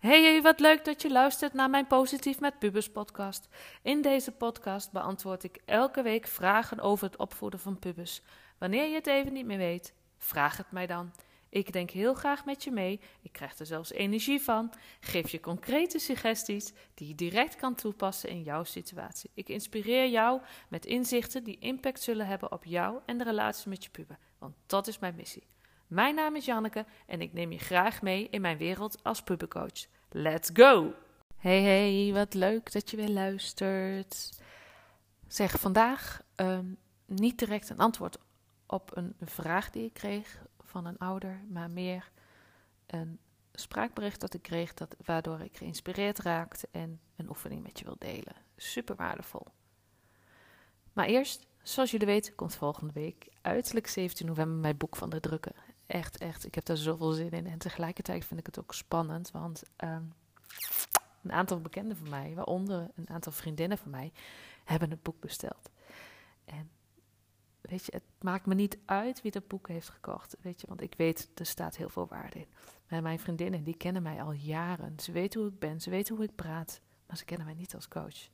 Hey, wat leuk dat je luistert naar mijn Positief met Pubers podcast. In deze podcast beantwoord ik elke week vragen over het opvoeden van pubers. Wanneer je het even niet meer weet, vraag het mij dan. Ik denk heel graag met je mee. Ik krijg er zelfs energie van. Geef je concrete suggesties die je direct kan toepassen in jouw situatie. Ik inspireer jou met inzichten die impact zullen hebben op jou en de relatie met je puber. Want dat is mijn missie. Mijn naam is Janneke en ik neem je graag mee in mijn wereld als pubercoach. Let's go! Hey hey, wat leuk dat je weer luistert. Zeg vandaag ehm, niet direct een antwoord op een vraag die ik kreeg van een ouder, maar meer een spraakbericht dat ik kreeg, dat, waardoor ik geïnspireerd raakte en een oefening met je wil delen. Super waardevol. Maar eerst, zoals jullie weten, komt volgende week, uiterlijk 17 november, mijn boek van de drukken. Echt, echt, ik heb daar zoveel zin in. En tegelijkertijd vind ik het ook spannend, want ehm, een aantal bekenden van mij, waaronder een aantal vriendinnen van mij, hebben het boek besteld. En weet je, het maakt me niet uit wie dat boek heeft gekocht. Weet je, want ik weet, er staat heel veel waarde in. Maar mijn vriendinnen, die kennen mij al jaren. Ze weten hoe ik ben, ze weten hoe ik praat. Maar ze kennen mij niet als coach.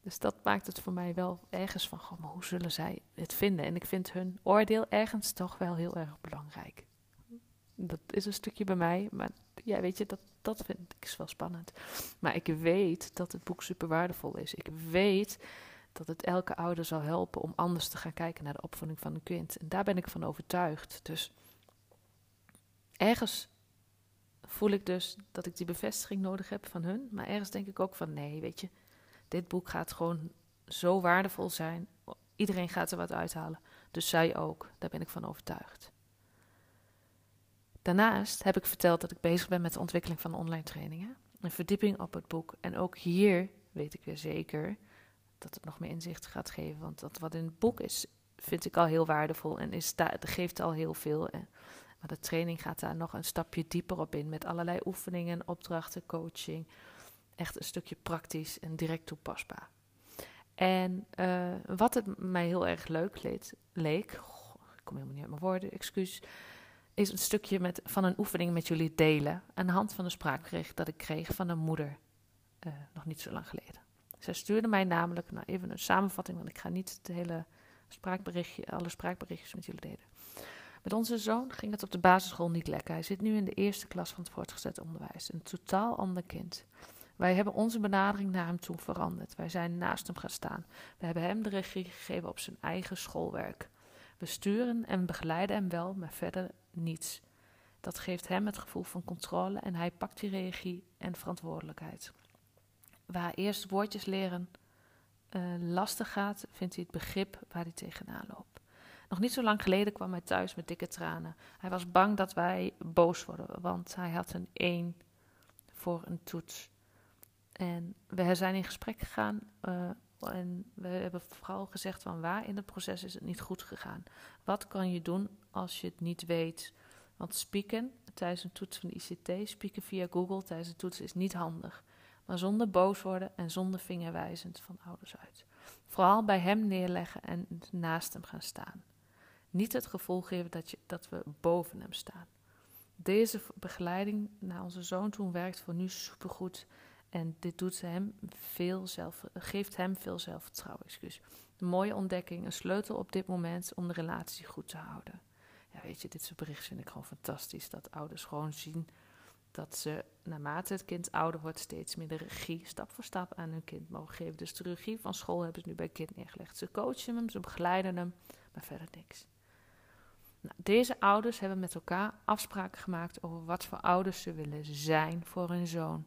Dus dat maakt het voor mij wel ergens van, maar hoe zullen zij het vinden? En ik vind hun oordeel ergens toch wel heel erg belangrijk. Dat is een stukje bij mij, maar ja, weet je, dat, dat vind ik wel spannend. Maar ik weet dat het boek super waardevol is. Ik weet dat het elke ouder zal helpen om anders te gaan kijken naar de opvoeding van een kind. En daar ben ik van overtuigd. Dus ergens voel ik dus dat ik die bevestiging nodig heb van hun. Maar ergens denk ik ook van nee, weet je, dit boek gaat gewoon zo waardevol zijn. Iedereen gaat er wat uithalen. Dus zij ook. Daar ben ik van overtuigd. Daarnaast heb ik verteld dat ik bezig ben met de ontwikkeling van online trainingen. Een verdieping op het boek. En ook hier weet ik weer zeker dat het nog meer inzicht gaat geven. Want dat wat in het boek is, vind ik al heel waardevol en is geeft al heel veel. Maar de training gaat daar nog een stapje dieper op in. Met allerlei oefeningen, opdrachten, coaching. Echt een stukje praktisch en direct toepasbaar. En uh, wat het mij heel erg leuk leek, ik kom helemaal niet uit mijn woorden, excuus, is een stukje met, van een oefening met jullie delen. Aan de hand van een spraakbericht dat ik kreeg van een moeder, uh, nog niet zo lang geleden. Zij stuurde mij namelijk, nou even een samenvatting, want ik ga niet het hele spraakberichtje, alle spraakberichtjes met jullie delen. Met onze zoon ging het op de basisschool niet lekker. Hij zit nu in de eerste klas van het voortgezet onderwijs. Een totaal ander kind. Wij hebben onze benadering naar hem toe veranderd. Wij zijn naast hem gaan staan. We hebben hem de regie gegeven op zijn eigen schoolwerk. We sturen en begeleiden hem wel, maar verder niets. Dat geeft hem het gevoel van controle en hij pakt die regie en verantwoordelijkheid. Waar eerst woordjes leren uh, lastig gaat, vindt hij het begrip waar hij tegenaan loopt. Nog niet zo lang geleden kwam hij thuis met dikke tranen. Hij was bang dat wij boos worden, want hij had een 1 voor een toets. En we zijn in gesprek gegaan uh, en we hebben vooral gezegd van waar in het proces is het niet goed gegaan. Wat kan je doen als je het niet weet? Want spieken tijdens een toets van de ICT, spieken via Google tijdens de toets is niet handig. Maar zonder boos worden en zonder vingerwijzend van ouders uit. Vooral bij hem neerleggen en naast hem gaan staan. Niet het gevoel geven dat, je, dat we boven hem staan. Deze begeleiding naar onze zoon toen werkt voor nu supergoed. En dit doet hem veel zelf, geeft hem veel zelfvertrouwen. Excuus. Een mooie ontdekking, een sleutel op dit moment om de relatie goed te houden. Ja, weet je, dit soort berichten vind ik gewoon fantastisch. Dat ouders gewoon zien dat ze naarmate het kind ouder wordt steeds de regie stap voor stap aan hun kind mogen geven. Dus de regie van school hebben ze nu bij het kind neergelegd. Ze coachen hem, ze begeleiden hem, maar verder niks. Nou, deze ouders hebben met elkaar afspraken gemaakt over wat voor ouders ze willen zijn voor hun zoon.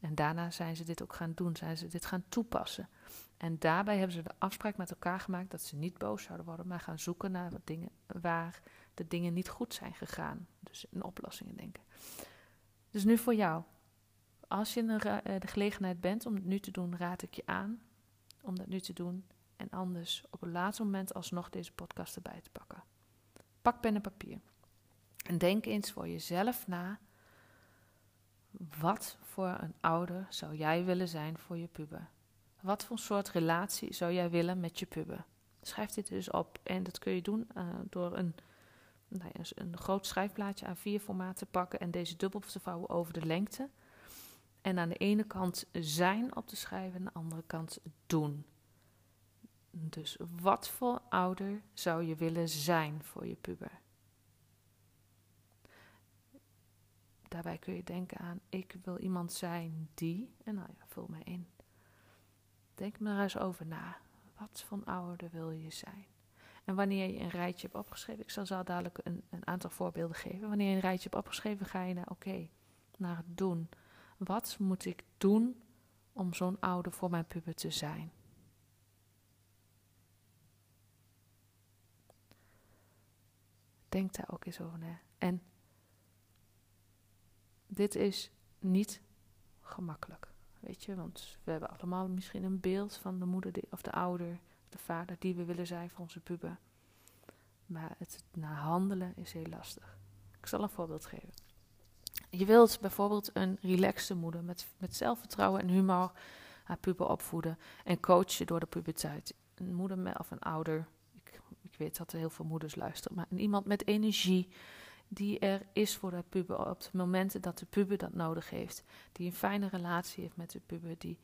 En daarna zijn ze dit ook gaan doen, zijn ze dit gaan toepassen. En daarbij hebben ze de afspraak met elkaar gemaakt dat ze niet boos zouden worden, maar gaan zoeken naar dingen waar de dingen niet goed zijn gegaan. Dus in oplossingen denken. Dus nu voor jou. Als je eh, de gelegenheid bent om het nu te doen, raad ik je aan om dat nu te doen. En anders op een laatste moment alsnog deze podcast erbij te pakken. Pak pen en papier. En denk eens voor jezelf na. Wat voor een ouder zou jij willen zijn voor je puber? Wat voor soort relatie zou jij willen met je puber? Schrijf dit dus op. En dat kun je doen uh, door een, nou ja, een groot schrijfplaatje aan vier formaat te pakken en deze dubbel te vouwen over de lengte. En aan de ene kant zijn op te schrijven, aan de andere kant doen. Dus wat voor ouder zou je willen zijn voor je puber? Daarbij kun je denken aan: ik wil iemand zijn die. En nou ja, vul mij in. Denk maar eens over na. Wat voor ouder wil je zijn? En wanneer je een rijtje hebt opgeschreven, ik zal zo dadelijk een, een aantal voorbeelden geven. Wanneer je een rijtje hebt opgeschreven, ga je naar oké, naar het doen. Wat moet ik doen om zo'n ouder voor mijn puber te zijn? Denk daar ook eens over na. En dit is niet gemakkelijk. Weet je, want we hebben allemaal misschien een beeld van de moeder of de ouder, de vader die we willen zijn voor onze puber. Maar het naar handelen is heel lastig. Ik zal een voorbeeld geven. Je wilt bijvoorbeeld een relaxte moeder met, met zelfvertrouwen en humor haar puber opvoeden en coachen door de puberteit. Een moeder of een ouder, ik, ik weet dat er heel veel moeders luisteren, maar iemand met energie, die er is voor de puber op de momenten dat de puber dat nodig heeft. Die een fijne relatie heeft met de puber, die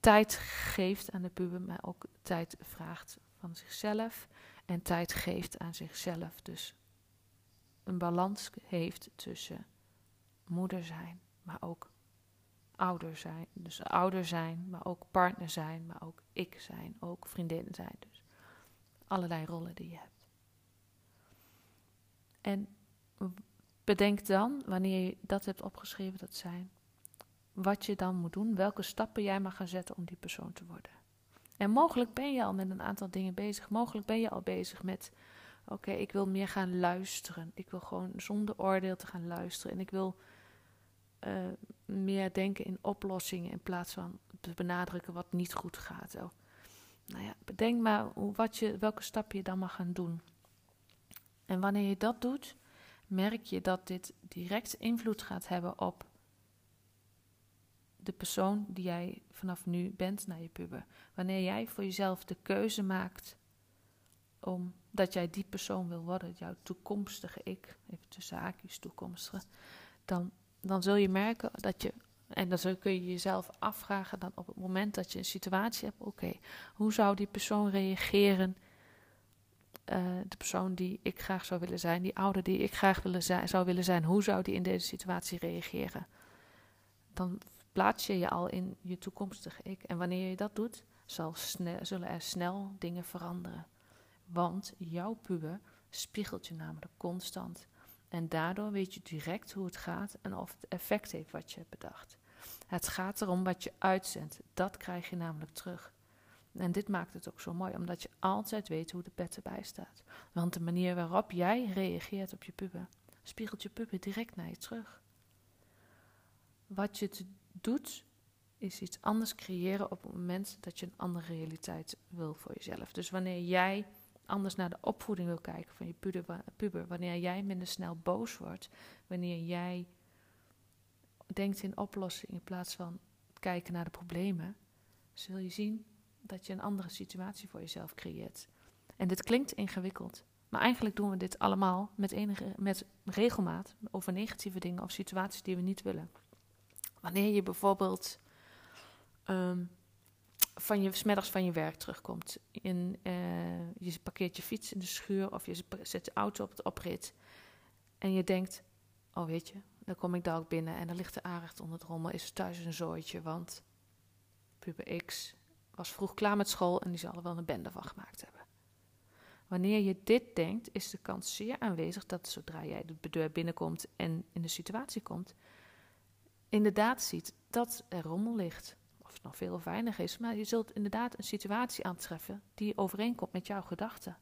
tijd geeft aan de puber, maar ook tijd vraagt van zichzelf en tijd geeft aan zichzelf. Dus een balans heeft tussen moeder zijn, maar ook ouder zijn. Dus ouder zijn, maar ook partner zijn, maar ook ik zijn, ook vriendin zijn. Dus allerlei rollen die je hebt. En bedenk dan, wanneer je dat hebt opgeschreven, dat zijn, wat je dan moet doen, welke stappen jij mag gaan zetten om die persoon te worden. En mogelijk ben je al met een aantal dingen bezig. Mogelijk ben je al bezig met, oké, ik wil meer gaan luisteren. Ik wil gewoon zonder oordeel te gaan luisteren. En ik wil uh, meer denken in oplossingen in plaats van te benadrukken wat niet goed gaat. Oh, nou ja, bedenk maar wat je, welke stap je dan mag gaan doen. En wanneer je dat doet, merk je dat dit direct invloed gaat hebben op de persoon die jij vanaf nu bent naar je puber. Wanneer jij voor jezelf de keuze maakt om dat jij die persoon wil worden, jouw toekomstige ik, even tussen haakjes toekomstige, dan, dan zul je merken dat je, en dan kun je jezelf afvragen dan op het moment dat je een situatie hebt, oké, hoe zou die persoon reageren uh, de persoon die ik graag zou willen zijn, die ouder die ik graag willen zijn, zou willen zijn, hoe zou die in deze situatie reageren? Dan plaats je je al in je toekomstige ik. En wanneer je dat doet, zal zullen er snel dingen veranderen. Want jouw puber spiegelt je namelijk constant. En daardoor weet je direct hoe het gaat en of het effect heeft wat je hebt bedacht. Het gaat erom wat je uitzendt. Dat krijg je namelijk terug. En dit maakt het ook zo mooi, omdat je altijd weet hoe de pet erbij staat. Want de manier waarop jij reageert op je puber, spiegelt je puber direct naar je terug. Wat je te doet, is iets anders creëren op het moment dat je een andere realiteit wil voor jezelf. Dus wanneer jij anders naar de opvoeding wil kijken van je puber, puber wanneer jij minder snel boos wordt, wanneer jij denkt in oplossingen in plaats van kijken naar de problemen, zul je zien dat je een andere situatie voor jezelf creëert. En dit klinkt ingewikkeld, maar eigenlijk doen we dit allemaal met, enige, met regelmaat over negatieve dingen of situaties die we niet willen. Wanneer je bijvoorbeeld um, van je, smiddags van je werk terugkomt, in, uh, je parkeert je fiets in de schuur of je zet de auto op de oprit en je denkt, oh weet je, dan kom ik daar ook binnen en dan ligt de aanrecht onder het rommel, is thuis een zooitje, want puber X was vroeg klaar met school en die zal er wel een bende van gemaakt hebben. Wanneer je dit denkt, is de kans zeer aanwezig dat zodra jij de deur binnenkomt en in de situatie komt, inderdaad ziet dat er rommel ligt. Of het nog veel of weinig is, maar je zult inderdaad een situatie aantreffen die overeenkomt met jouw gedachten.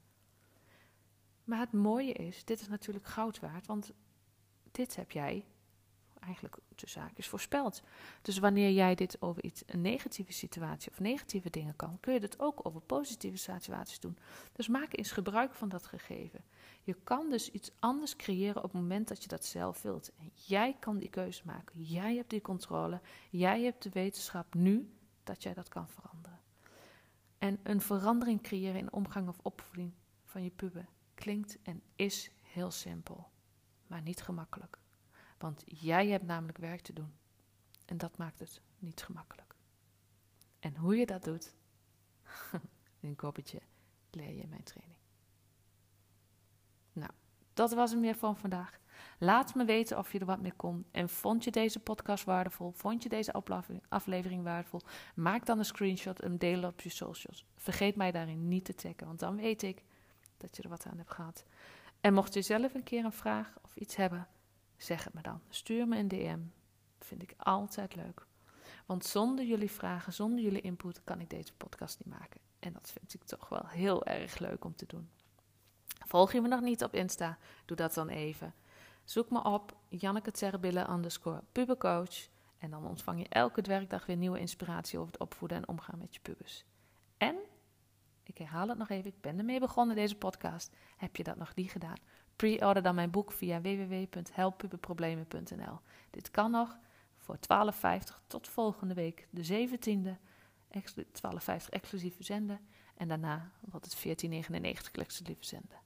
Maar het mooie is, dit is natuurlijk goud waard, want dit heb jij eigenlijk tussen haakjes voorspeld. Dus wanneer jij dit over iets, een negatieve situatie of negatieve dingen kan, kun je dit ook over positieve situaties doen. Dus maak eens gebruik van dat gegeven. Je kan dus iets anders creëren op het moment dat je dat zelf wilt. En jij kan die keuze maken. Jij hebt die controle. Jij hebt de wetenschap nu dat jij dat kan veranderen. En een verandering creëren in omgang of opvoeding van je puber klinkt en is heel simpel, maar niet gemakkelijk. Want jij hebt namelijk werk te doen. En dat maakt het niet gemakkelijk. En hoe je dat doet, een koppetje leer je in mijn training. Nou, dat was hem weer van vandaag. Laat me weten of je er wat mee kon. En vond je deze podcast waardevol? Vond je deze aflevering waardevol? Maak dan een screenshot en deel op je socials. Vergeet mij daarin niet te taggen, want dan weet ik dat je er wat aan hebt gehad. En mocht je zelf een keer een vraag of iets hebben, zeg het me dan. Stuur me een DM. Vind ik altijd leuk. Want zonder jullie vragen, zonder jullie input, kan ik deze podcast niet maken. En dat vind ik toch wel heel erg leuk om te doen. Volg je me nog niet op Insta? Doe dat dan even. Zoek me op Janneke Terbille underscore pubercoach. En dan ontvang je elke werkdag weer nieuwe inspiratie over het opvoeden en omgaan met je pubers. En, ik herhaal het nog even, ik ben ermee begonnen deze podcast. Heb je dat nog niet gedaan? Pre-order dan mijn boek via www.helppuberproblemen.nl. Dit kan nog voor 12,50 tot volgende week, de 17e. 12,50 exclusief verzenden. En daarna wordt het 14,99 exclusief verzenden.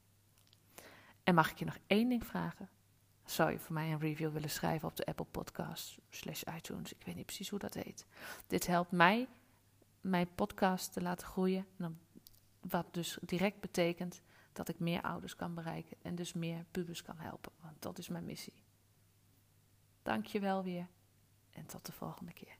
En mag ik je nog één ding vragen? Zou je voor mij een review willen schrijven op de Apple Podcast slash iTunes? Ik weet niet precies hoe dat heet. Dit helpt mij mijn podcast te laten groeien. Wat dus direct betekent dat ik meer ouders kan bereiken en dus meer pubers kan helpen. Want dat is mijn missie. Dank je wel weer en tot de volgende keer.